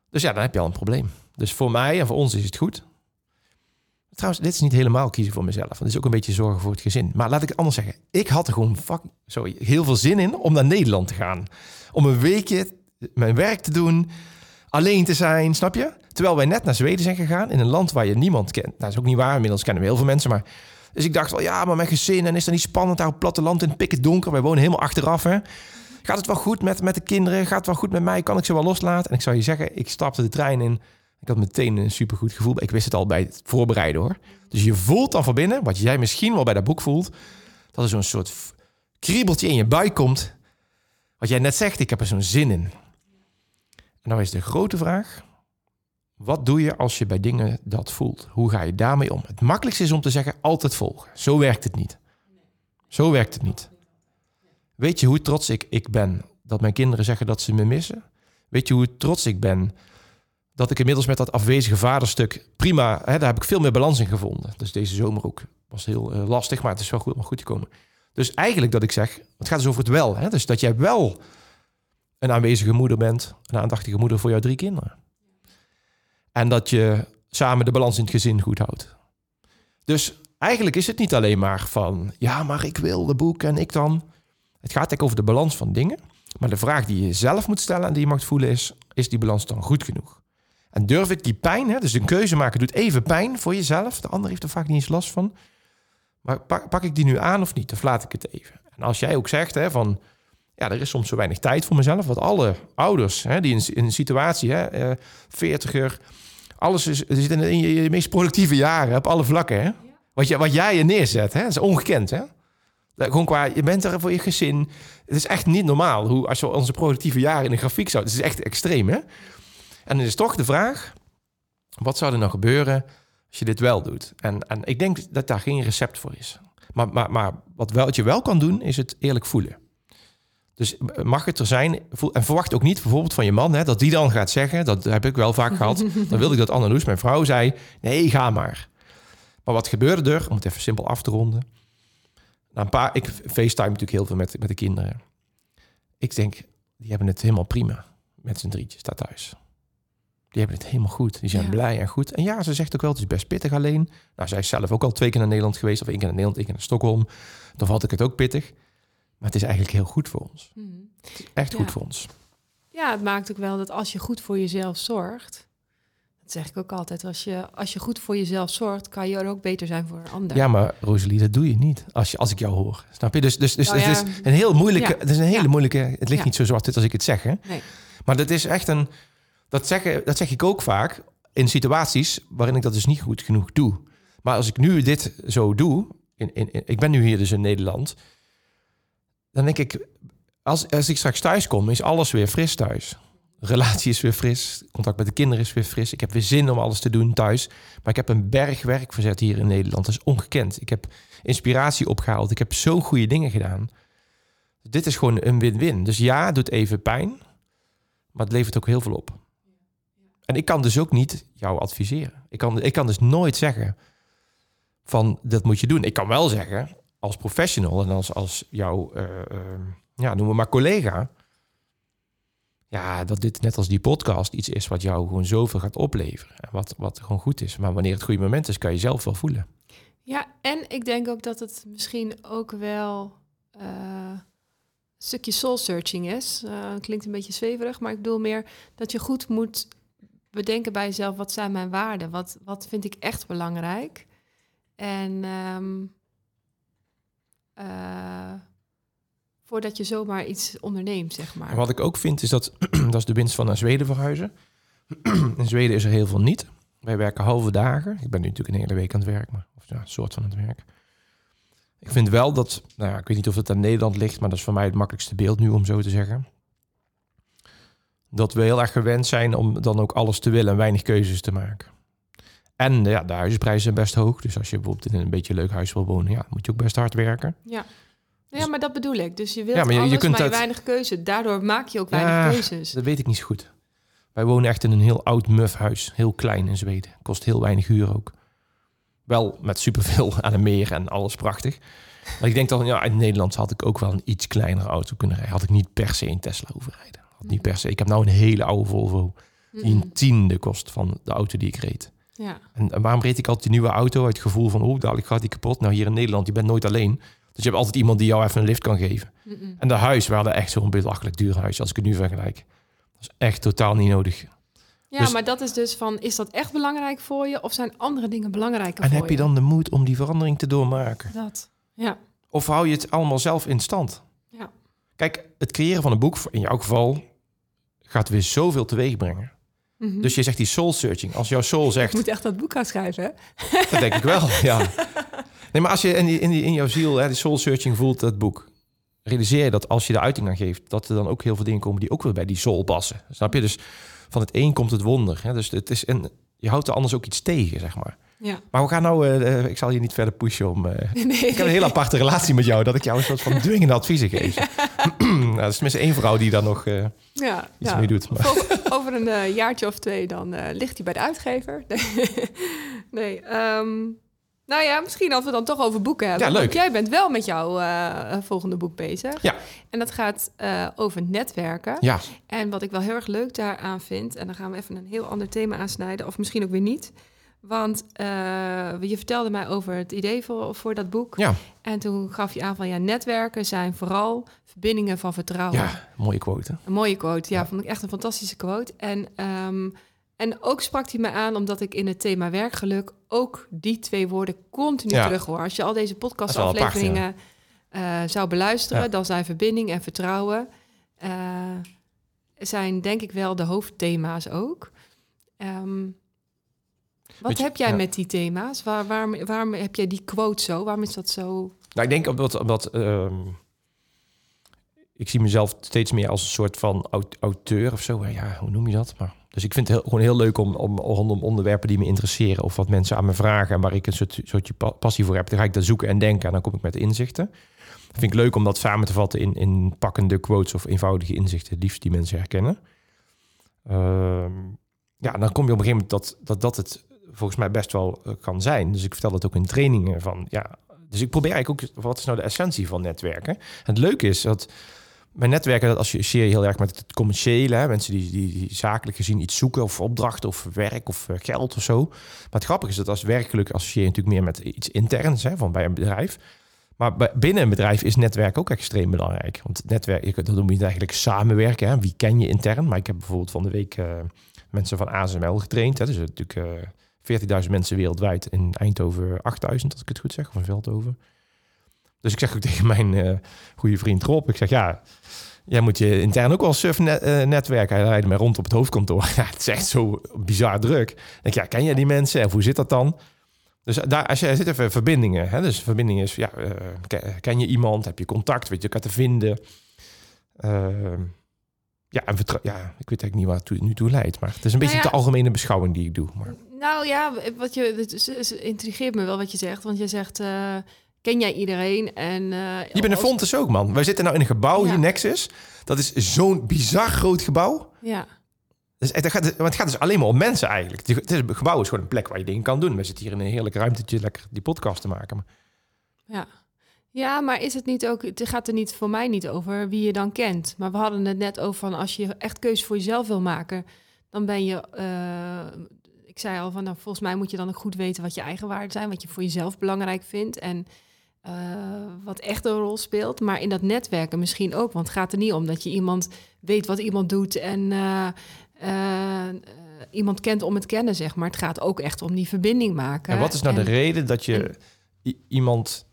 Dus ja, dan heb je al een probleem. Dus voor mij en voor ons is het goed. Trouwens, dit is niet helemaal kiezen voor mezelf. Het is ook een beetje zorgen voor het gezin. Maar laat ik het anders zeggen. Ik had er gewoon fuck, sorry, heel veel zin in om naar Nederland te gaan. Om een weekje mijn werk te doen, alleen te zijn, snap je? Terwijl wij net naar Zweden zijn gegaan, in een land waar je niemand kent. Nou, dat is ook niet waar, inmiddels kennen we heel veel mensen, maar... Dus ik dacht wel, ja, maar mijn gezin, en is dat niet spannend daar op het platteland in het pikken donker? Wij wonen helemaal achteraf, hè? Gaat het wel goed met, met de kinderen? Gaat het wel goed met mij? Kan ik ze wel loslaten? En ik zou je zeggen, ik stapte de trein in. Ik had meteen een supergoed gevoel. Ik wist het al bij het voorbereiden, hoor. Dus je voelt dan van binnen, wat jij misschien wel bij dat boek voelt... dat er zo'n soort kriebeltje in je buik komt. Wat jij net zegt, ik heb er zo'n zin in. En nou is de grote vraag... Wat doe je als je bij dingen dat voelt? Hoe ga je daarmee om? Het makkelijkste is om te zeggen altijd volgen. Zo werkt het niet. Zo werkt het niet. Weet je hoe trots ik, ik ben dat mijn kinderen zeggen dat ze me missen? Weet je hoe trots ik ben dat ik inmiddels met dat afwezige vaderstuk prima, hè, daar heb ik veel meer balans in gevonden. Dus deze zomer ook was heel eh, lastig, maar het is wel goed om goed te komen. Dus eigenlijk dat ik zeg, het gaat dus over het wel. Hè? Dus dat jij wel een aanwezige moeder bent, een aandachtige moeder voor jouw drie kinderen. En dat je samen de balans in het gezin goed houdt. Dus eigenlijk is het niet alleen maar van, ja, maar ik wil de boek en ik dan. Het gaat eigenlijk over de balans van dingen. Maar de vraag die je zelf moet stellen en die je mag voelen is, is die balans dan goed genoeg? En durf ik die pijn, hè, dus een keuze maken doet even pijn voor jezelf. De ander heeft er vaak niet eens last van. Maar pak, pak ik die nu aan of niet? Of laat ik het even? En als jij ook zegt hè, van, ja, er is soms zo weinig tijd voor mezelf. Wat alle ouders hè, die in, een situatie, hè, eh, veertiger, Alles is, zit in, in je, je meest productieve jaren op alle vlakken. Hè? Wat, je, wat jij je neerzet, hè? is ongekend. Hè? Dat- Gewoon qua, je bent er voor je gezin. Het is echt niet normaal hoe als we onze productieve jaren in een grafiek zouden. Het is echt extreem, hè? En dan is toch de vraag: wat zou er nou gebeuren als je dit wel doet? En, en ik denk dat daar geen recept voor is. Maar, maar, maar wat, wat je wel kan doen, is het eerlijk voelen. Dus mag het er zijn, en verwacht ook niet bijvoorbeeld van je man, hè, dat die dan gaat zeggen, dat heb ik wel vaak gehad, dan wilde ik dat Anneloes, mijn vrouw, zei, nee, ga maar. Maar wat gebeurde er, om het even simpel af te ronden, na een paar, ik facetime natuurlijk heel veel met, met de kinderen. Ik denk, die hebben het helemaal prima met z'n drietjes daar thuis. Die hebben het helemaal goed. Die zijn Ja. blij en goed. En ja, ze zegt ook wel, het is best pittig alleen. Nou, zij is zelf ook al twee keer naar Nederland geweest. Of één keer naar Nederland, één keer naar Stockholm. Dan vond ik het ook pittig. Maar het is eigenlijk heel goed voor ons. Mhm. Echt Ja. goed voor ons. Ja, het maakt ook wel dat als je goed voor jezelf zorgt. Dat zeg ik ook altijd. Als je, als je goed voor jezelf zorgt, kan je er ook beter zijn voor een ander. Ja, maar Rosalie, dat doe je niet. Als, je, als ik jou hoor. Snap je? Dus, dus, dus Nou het is een heel moeilijke... Ja. Het is een hele moeilijke... Het ligt niet zo zwart als ik het zeg, hè? Nee. Maar dat is echt een... Dat, zeggen, dat zeg ik ook vaak in situaties waarin ik dat dus niet goed genoeg doe. Maar als ik nu dit zo doe... In, in, in- ik ben nu hier dus in Nederland. Dan denk ik... Als, als ik straks thuis kom, is alles weer fris thuis. Relatie is weer fris. Contact met de kinderen is weer fris. Ik heb weer zin om alles te doen thuis. Maar ik heb een berg werk verzet hier in Nederland. Dat is ongekend. Ik heb inspiratie opgehaald. Ik heb zo goede dingen gedaan. Dit is gewoon een win-win. Dus ja, doet even pijn. Maar het levert ook heel veel op. En ik kan dus ook niet jou adviseren. Ik kan, ik kan dus nooit zeggen van dat moet je doen. Ik kan wel zeggen als professional en als, als jouw, eh, eh, ja, noem maar collega. Ja, dat dit net als die podcast iets is wat jou gewoon zoveel gaat opleveren. En wat, wat gewoon goed is. Maar wanneer het goede moment is, kan je zelf wel voelen. Ja, en ik denk ook dat het misschien ook wel eh, een stukje soul searching is. Eh, klinkt een beetje zweverig, maar ik bedoel meer dat je goed moet bedenken bij jezelf: wat zijn mijn waarden? Wat, wat vind ik echt belangrijk? En ehm, eh, voordat je zomaar iets onderneemt, zeg maar. Wat ik ook vind is dat, dat is de winst van naar Zweden verhuizen. In Zweden is er heel veel niet. Wij werken halve dagen. Ik ben nu natuurlijk een hele week aan het werk, maar of ja, een soort van het werk. Ik vind wel dat, nou ja, ik weet niet of het aan Nederland ligt, maar dat is voor mij het makkelijkste beeld nu om zo te zeggen. Dat we heel erg gewend zijn om dan ook alles te willen en weinig keuzes te maken. En ja, de huizenprijzen zijn best hoog. Dus als je bijvoorbeeld in een beetje leuk huis wil wonen, ja, moet je ook best hard werken. Ja. Ja, maar dat bedoel ik. Dus je wilt Ja, maar je- je alles, kunt maar je dat- weinig keuze. Daardoor maak je ook weinig Ja, keuzes. Dat weet ik niet zo goed. Wij wonen echt in een heel oud muf huis. Heel klein in Zweden. Kost heel weinig huur ook. Wel met superveel aan een meer en alles prachtig. Maar ik denk dat ja, in Nederland had ik ook wel een iets kleinere auto kunnen rijden. Had ik niet per se een Tesla hoeven rijden. Had niet per se. Ik heb nou een hele oude Volvo. Die Mm-mm. een tiende kost van de auto die ik reed. Ja. En, en waarom reed ik altijd die nieuwe auto? Het gevoel van, oh, dadelijk gaat die kapot. Nou, hier in Nederland, je bent nooit alleen. Dus je hebt altijd iemand die jou even een lift kan geven. En de huis, we hadden echt zo'n belachelijk duur huis, als ik het nu vergelijk. Dat is echt totaal niet nodig. Ja, Dus- maar dat is dus van, is dat echt belangrijk voor je of zijn andere dingen belangrijker En voor heb je dan de moed om die verandering te doormaken? Dat, ja. Of hou je het allemaal zelf in stand? Ja. Kijk, het creëren van een boek, in jouw geval, gaat weer zoveel teweeg brengen. Mhm. Dus je zegt die soul searching. Als jouw soul Je zegt, moet echt dat boek gaan schrijven, hè? dat denk ik wel, ja. Nee, maar als je in, die, in, die, in jouw ziel hè, die soul searching voelt, dat boek, realiseer je dat als je de uiting aan geeft, dat er dan ook heel veel dingen komen die ook weer bij die soul passen. Snap je? Dus van het een komt het wonder. Hè? Dus het is een, je houdt er anders ook iets tegen, zeg maar. Ja. Maar we gaan nou, eh, eh, ik zal je niet verder pushen om. eh, Nee. ik heb een hele aparte relatie met jou, dat ik jou een soort van dwingende adviezen geef. nou, dat is tenminste één vrouw die daar nog ja, iets mee doet. Maar, Over, over een jaartje of twee, dan ligt hij bij de uitgever. Nee, ehm, nou ja, misschien als we dan toch over boeken hebben. Ja, leuk. Want jij bent wel met jouw volgende boek bezig. Ja. En dat gaat over netwerken. ja, En wat ik wel heel erg leuk daaraan vind, en dan gaan we even een heel ander thema aansnijden, of misschien ook weer niet. Want eh, je vertelde mij over het idee voor, voor dat boek. ja, En toen gaf je aan van ja, netwerken zijn vooral verbindingen van vertrouwen. ja, mooie quote. hè? Een mooie quote, ja, Ja. vond ik echt een fantastische quote. En, ehm, en ook sprak hij me aan omdat ik in het thema werkgeluk ook die twee woorden continu Ja. terug hoor. Als je al deze Dat is wel podcastafleveringen eh, zou beluisteren, Ja. dan zijn verbinding en vertrouwen eh, zijn denk ik wel de hoofdthema's ook. Ehm, Wat je, heb jij ja. met die thema's? Waar, waarom, waarom heb jij die quote zo? Waarom is dat zo? Nou, ik denk omdat, omdat ehm, ik zie mezelf steeds meer als een soort van aut- auteur of zo. Ja, hoe noem je dat? Maar, dus ik vind het heel, gewoon heel leuk om, om rondom onderwerpen die me interesseren of wat mensen aan me vragen en waar ik een soort, soortje pa- passie voor heb. Dan ga ik dat zoeken en denken en dan kom ik met inzichten. Dat vind ik leuk om dat samen te vatten in, in pakkende quotes of eenvoudige inzichten, liefst die mensen herkennen. Ehm, ja, dan kom je op een gegeven moment dat dat, dat het volgens mij best wel eh, kan zijn. Dus ik vertel dat ook in trainingen van ja. Dus ik probeer eigenlijk ook wat is nou de essentie van netwerken. En het leuke is dat bij netwerken dat associeer je heel erg met het commerciële. Hè? Mensen die, die, die zakelijk gezien iets zoeken of opdrachten of werk of eh, geld of zo. Maar het grappige is dat als werkelijk associeer je natuurlijk meer met iets interns hè, van bij een bedrijf. Maar binnen een bedrijf is netwerk ook extreem belangrijk. Want netwerk, dat noem je eigenlijk samenwerken. Hè? Wie ken je intern? Maar ik heb bijvoorbeeld van de week eh, mensen van ASML getraind. Hè? Dus natuurlijk 14.000 mensen wereldwijd. In Eindhoven 8.000, als ik het goed zeg. Of in Veldhoven. Dus ik zeg ook tegen mijn eh, goede vriend Rob. Ik zeg, ja, jij moet je intern ook wel surfnetwerken. Hij rijdt mij rond op het hoofdkantoor. Ja, het is echt zo bizar druk. Ik denk, ja, ken jij die mensen? En hoe zit dat dan? Dus daar, als je zitten even verbindingen. Hè? Dus verbinding is, ja, eh, ken, ken je iemand? Heb je contact? Weet je elkaar te vinden? Ehm, ja, en ja, ik weet eigenlijk niet waar het nu toe leidt. Maar het is een beetje Nou ja. de algemene beschouwing die ik doe. Maar, Nou ja, wat je, het intrigeert me wel wat je zegt. Want je zegt, eh, ken jij iedereen? En, je bent een Fontes ook, man. Wij zitten nou in een gebouw Ja. hier, Nexus. Dat is zo'n bizar groot gebouw. Ja, Dus het, gaat, want het gaat dus alleen maar om mensen eigenlijk. Het, is, het gebouw is gewoon een plek waar je dingen kan doen. We zitten hier in een heerlijk ruimtetje lekker die podcast te maken. Maar ja. Ja, maar is het niet ook... Het gaat er niet voor mij niet over wie je dan kent. Maar we hadden het net over van als je echt keuze voor jezelf wil maken... dan ben je... eh, ik zei al van, nou, volgens mij moet je dan ook goed weten wat je eigen waarden zijn. Wat je voor jezelf belangrijk vindt. En eh, wat echt een rol speelt. Maar in dat netwerken misschien ook. Want het gaat er niet om dat je iemand weet wat iemand doet... en eh, eh, iemand kent om het kennen, zeg maar. Het gaat ook echt om die verbinding maken. en wat is nou En- de reden dat je en- iemand...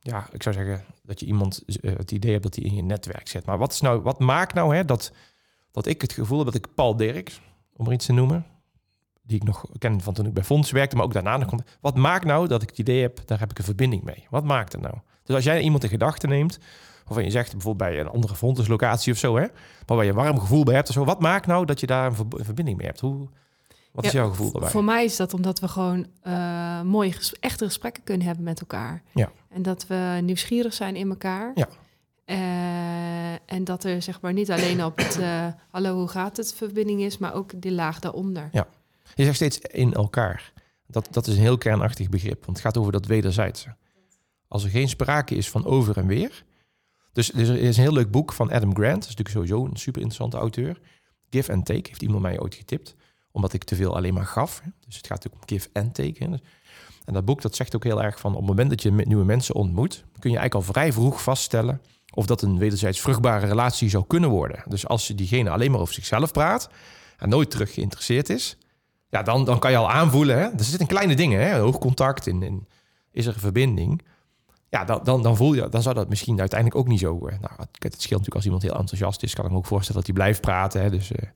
Ja, ik zou zeggen dat je iemand het idee hebt dat hij in je netwerk zit. Maar wat, is nou, wat maakt nou hè, dat, dat ik het gevoel heb dat ik Paul Dirks, om er iets te noemen... die ik nog ken van toen ik bij Fonds werkte, maar ook daarna nog... komt- Wat maakt nou dat ik het idee heb, daar heb ik een verbinding mee? Wat maakt het nou? Dus als jij iemand in gedachten neemt... Waarvan je zegt bijvoorbeeld bij een andere Fontes-locatie of zo, hè? Maar waar je een warm gevoel bij hebt of zo. Wat maakt nou dat je daar een, verb- een verbinding mee hebt? Hoe, wat is jouw gevoel daarbij? Voor mij is dat omdat we gewoon eh, mooie, ges- echte gesprekken kunnen hebben met elkaar. Ja. En dat we nieuwsgierig zijn in elkaar. Ja. Eh, en dat er zeg maar niet alleen op het eh, hallo, hoe gaat het verbinding is, maar ook die laag daaronder. Ja. Je zegt steeds in elkaar. Dat, dat is een heel kernachtig begrip, want het gaat over dat wederzijdse. Als er geen sprake is van over en weer. Dus, dus er is een heel leuk boek van Adam Grant. Dat is natuurlijk sowieso een super interessante auteur. Give and Take heeft iemand mij ooit getipt. Omdat ik te veel alleen maar gaf. Dus het gaat ook om give and take. Dus- En dat boek dat zegt ook heel erg van... op het moment dat je nieuwe mensen ontmoet... kun je eigenlijk al vrij vroeg vaststellen... of dat een wederzijds vruchtbare relatie zou kunnen worden. Dus als diegene alleen maar over zichzelf praat... en nooit terug geïnteresseerd is... ja, dan, dan kan je al aanvoelen... Hè? Er zitten kleine dingen, hè? hoog contact... In, in, is er een verbinding... Ja, dan, dan, dan voel je, dan zou dat misschien uiteindelijk ook niet zo. eh, Nou, het, scheelt natuurlijk als iemand heel enthousiast is, kan ik me ook voorstellen dat hij blijft praten. Hè, dus eh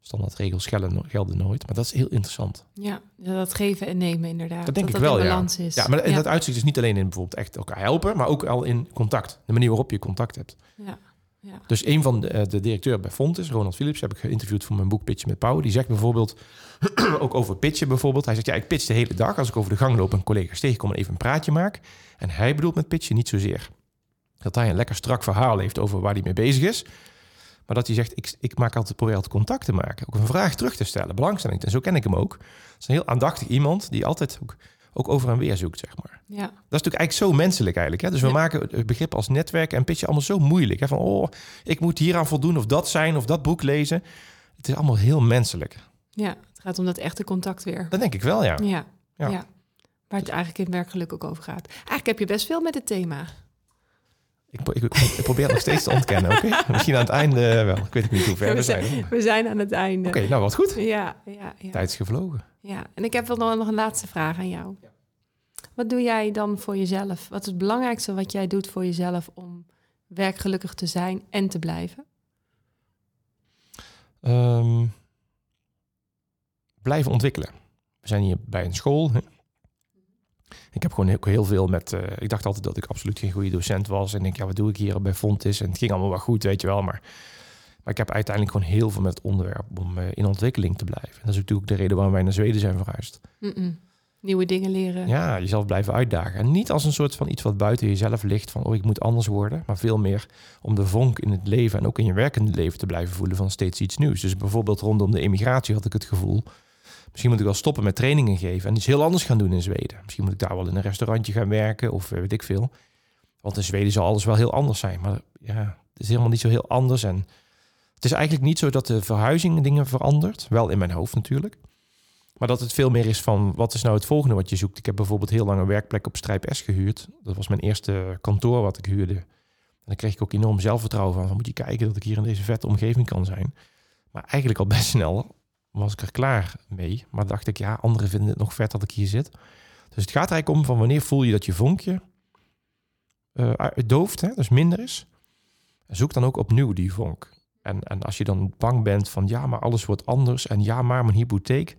standaard regels gelden, gelden nooit. Maar dat is heel interessant. Ja, dat geven en nemen inderdaad. Dat denk ik dat wel, in ja. balans is. Ja, maar en dat uitzicht is niet alleen in bijvoorbeeld echt elkaar helpen, maar ook al in contact. De manier waarop je contact hebt. Ja, Dus een van de, eh, de directeur bij Fontes, Ronald Philips, heb ik geïnterviewd voor mijn boek Pitchen met Pauw. Die zegt bijvoorbeeld, ook over pitchen bijvoorbeeld. Hij zegt, ja, ik pitch de hele dag. Als ik over de gang loop en collega's tegenkom en even een praatje maak. En hij bedoelt met pitchen niet zozeer dat hij een lekker strak verhaal heeft over waar hij mee bezig is. Maar dat hij zegt, ik, ik maak altijd, probeer altijd contact te maken. Ook een vraag terug te stellen, belangstelling. En zo ken ik hem ook. Het is een heel aandachtig iemand die altijd ook, ook over en weer zoekt, zeg maar. ja. Dat is natuurlijk eigenlijk zo menselijk eigenlijk. Hè? Dus we Ja. maken het begrip als netwerk en pitchen allemaal zo moeilijk. Hè? Van, oh, ik moet hieraan voldoen of dat zijn of dat boek lezen. Het is allemaal heel menselijk. ja, het gaat om dat echte contact weer. Dat denk ik wel, ja. Ja, Ja. ja. Waar het eigenlijk in werkgeluk ook over gaat. Eigenlijk heb je best veel met het thema. Ik, pro- ik, ik probeer het nog steeds te ontkennen, oké? Misschien aan het einde wel. Ik weet niet hoe ver we we, zijn. hoor. we zijn aan het einde. Oké, nou wat goed. Ja, ja, ja, Tijd is gevlogen. ja. En ik heb wel nog nog een laatste vraag aan jou. Wat doe jij dan voor jezelf? Wat is het belangrijkste wat jij doet voor jezelf om werkgelukkig te zijn en te blijven? Ehm, blijven ontwikkelen. we zijn hier bij een school. Hè. Ik heb gewoon heel, heel veel met... eh, ik dacht altijd dat ik absoluut geen goede docent was. En ik denk, ja, wat doe ik hier bij Fontis? En het ging allemaal wel goed, weet je wel. Maar, maar ik heb uiteindelijk gewoon heel veel met het onderwerp om eh, in ontwikkeling te blijven. En dat is natuurlijk de reden waarom wij naar Zweden zijn verhuisd. Nieuwe dingen leren. Ja, jezelf blijven uitdagen. En niet als een soort van iets wat buiten jezelf ligt. Van, oh, ik moet anders worden. Maar veel meer om de vonk in het leven en ook in je werkende leven te blijven voelen van steeds iets nieuws. Dus bijvoorbeeld rondom de immigratie had ik het gevoel... Misschien moet ik wel stoppen met trainingen geven en iets heel anders gaan doen in Zweden. Misschien moet ik daar wel in een restaurantje gaan werken of weet ik veel. Want in Zweden zal alles wel heel anders zijn. Maar ja, het is helemaal niet zo heel anders. En het is eigenlijk niet zo dat de verhuizing dingen verandert. Wel in mijn hoofd natuurlijk. Maar dat het veel meer is van wat is nou het volgende wat je zoekt. Ik heb bijvoorbeeld heel lang een werkplek op Strijp S gehuurd. Dat was mijn eerste kantoor wat ik huurde. En dan kreeg ik ook enorm zelfvertrouwen van. van moet je kijken dat ik hier in deze vette omgeving kan zijn. Maar eigenlijk al best snel was ik er klaar mee. Maar dacht ik, ja, anderen vinden het nog vet dat ik hier zit. Dus het gaat eigenlijk om van wanneer voel je dat je vonkje eh dooft, hè, dus minder is. Zoek dan ook opnieuw die vonk. En, en als je dan bang bent van ja, maar alles wordt anders en ja, maar mijn hypotheek.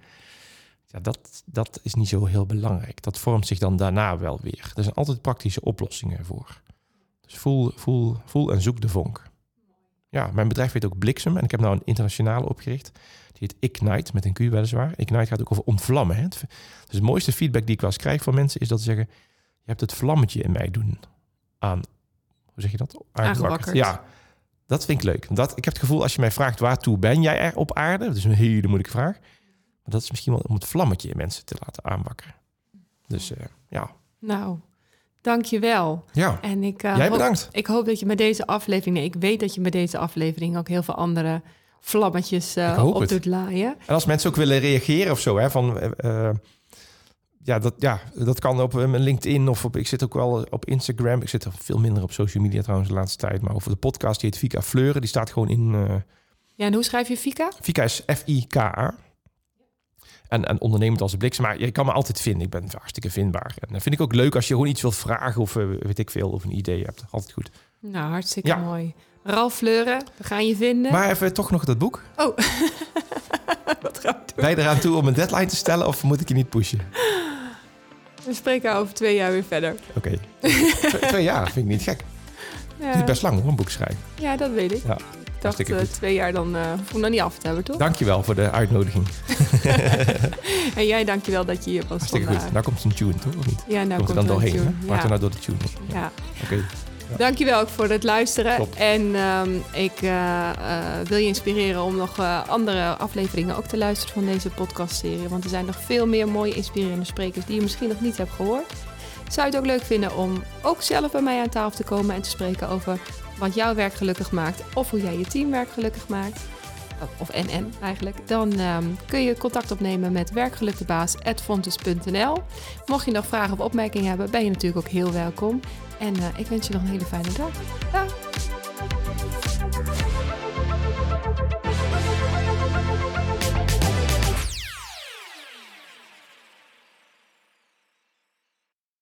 Ja, dat, dat is niet zo heel belangrijk. Dat vormt zich dan daarna wel weer. Er zijn altijd praktische oplossingen voor. Dus voel, voel, voel en zoek de vonk. Ja, mijn bedrijf heet ook Bliksem en ik heb nou een internationale opgericht. Die heet Ignite, met een Q weliswaar. Ignite gaat ook over ontvlammen. Hè? Het- Dus het mooiste feedback die ik wel eens krijg van mensen is dat ze zeggen... je hebt het vlammetje in mij doen aan... Hoe zeg je dat? Aangewakkerd. Ja, dat vind ik leuk. Dat, ik heb het gevoel als je mij vraagt waartoe ben jij er op aarde? Dat is een hele moeilijke vraag. Maar dat is misschien wel om het vlammetje in mensen te laten aanwakkeren. Dus eh, ja. Nou, dank je wel. ja, En ik, eh, jij hoop, bedankt. ik hoop dat je met deze aflevering... Nee, ik weet dat je met deze aflevering ook heel veel andere vlammetjes hoop op het. doet laaien. En als mensen ook willen reageren of zo, hè, van eh, ja, dat, ja, dat kan op mijn LinkedIn of op. Ik zit ook wel op Instagram. Ik zit er veel minder op social media trouwens de laatste tijd. Maar over de podcast, die heet Vika Fleuren, die staat gewoon in. Ja, en hoe schrijf je Fika? Vika is F-I-K-A. En, en ondernemend als de bliksem. Maar je kan me altijd vinden. Ik ben hartstikke vindbaar. En dat vind ik ook leuk als je gewoon iets wilt vragen of eh, weet ik veel, of een idee hebt. Altijd goed. Nou, hartstikke Ja. mooi. Ralf Fleuren, we gaan je vinden. Maar even toch nog dat boek. Oh, wat gaan we doen? Ben je eraan toe om een deadline te stellen of moet ik je niet pushen? We spreken over twee jaar weer verder. Oké. Twee, twee jaar vind ik niet gek. Het is Ja, best lang hoor, een boek schrijven. ja dat weet ik. Ja, ik dacht eh, goed. twee jaar, dan eh hoef nog niet af te hebben, toch? Dankjewel voor de uitnodiging. En jij dankjewel dat je hier was Hartstikke vandaag. goed. Nou komt een tune, toch? Of niet? Ja, nou komt er komt dan een doorheen, tune. Maakt er Ja. nou door de tune. ja. Oké. Dankjewel ook voor het luisteren. Klopt. En ehm, ik eh, eh, wil je inspireren om nog eh, andere afleveringen ook te luisteren van deze podcastserie. Want er zijn nog veel meer mooie inspirerende sprekers die je misschien nog niet hebt gehoord. Zou je het ook leuk vinden om ook zelf bij mij aan tafel te komen en te spreken over wat jouw werk gelukkig maakt of hoe jij je teamwerk gelukkig maakt? Of NN eigenlijk. Dan ehm, kun je contact opnemen met werkgeluktebaas.fontes.nl. Mocht je nog vragen of opmerkingen hebben, ben je natuurlijk ook heel welkom. En eh, ik wens je nog een hele fijne dag. Dag!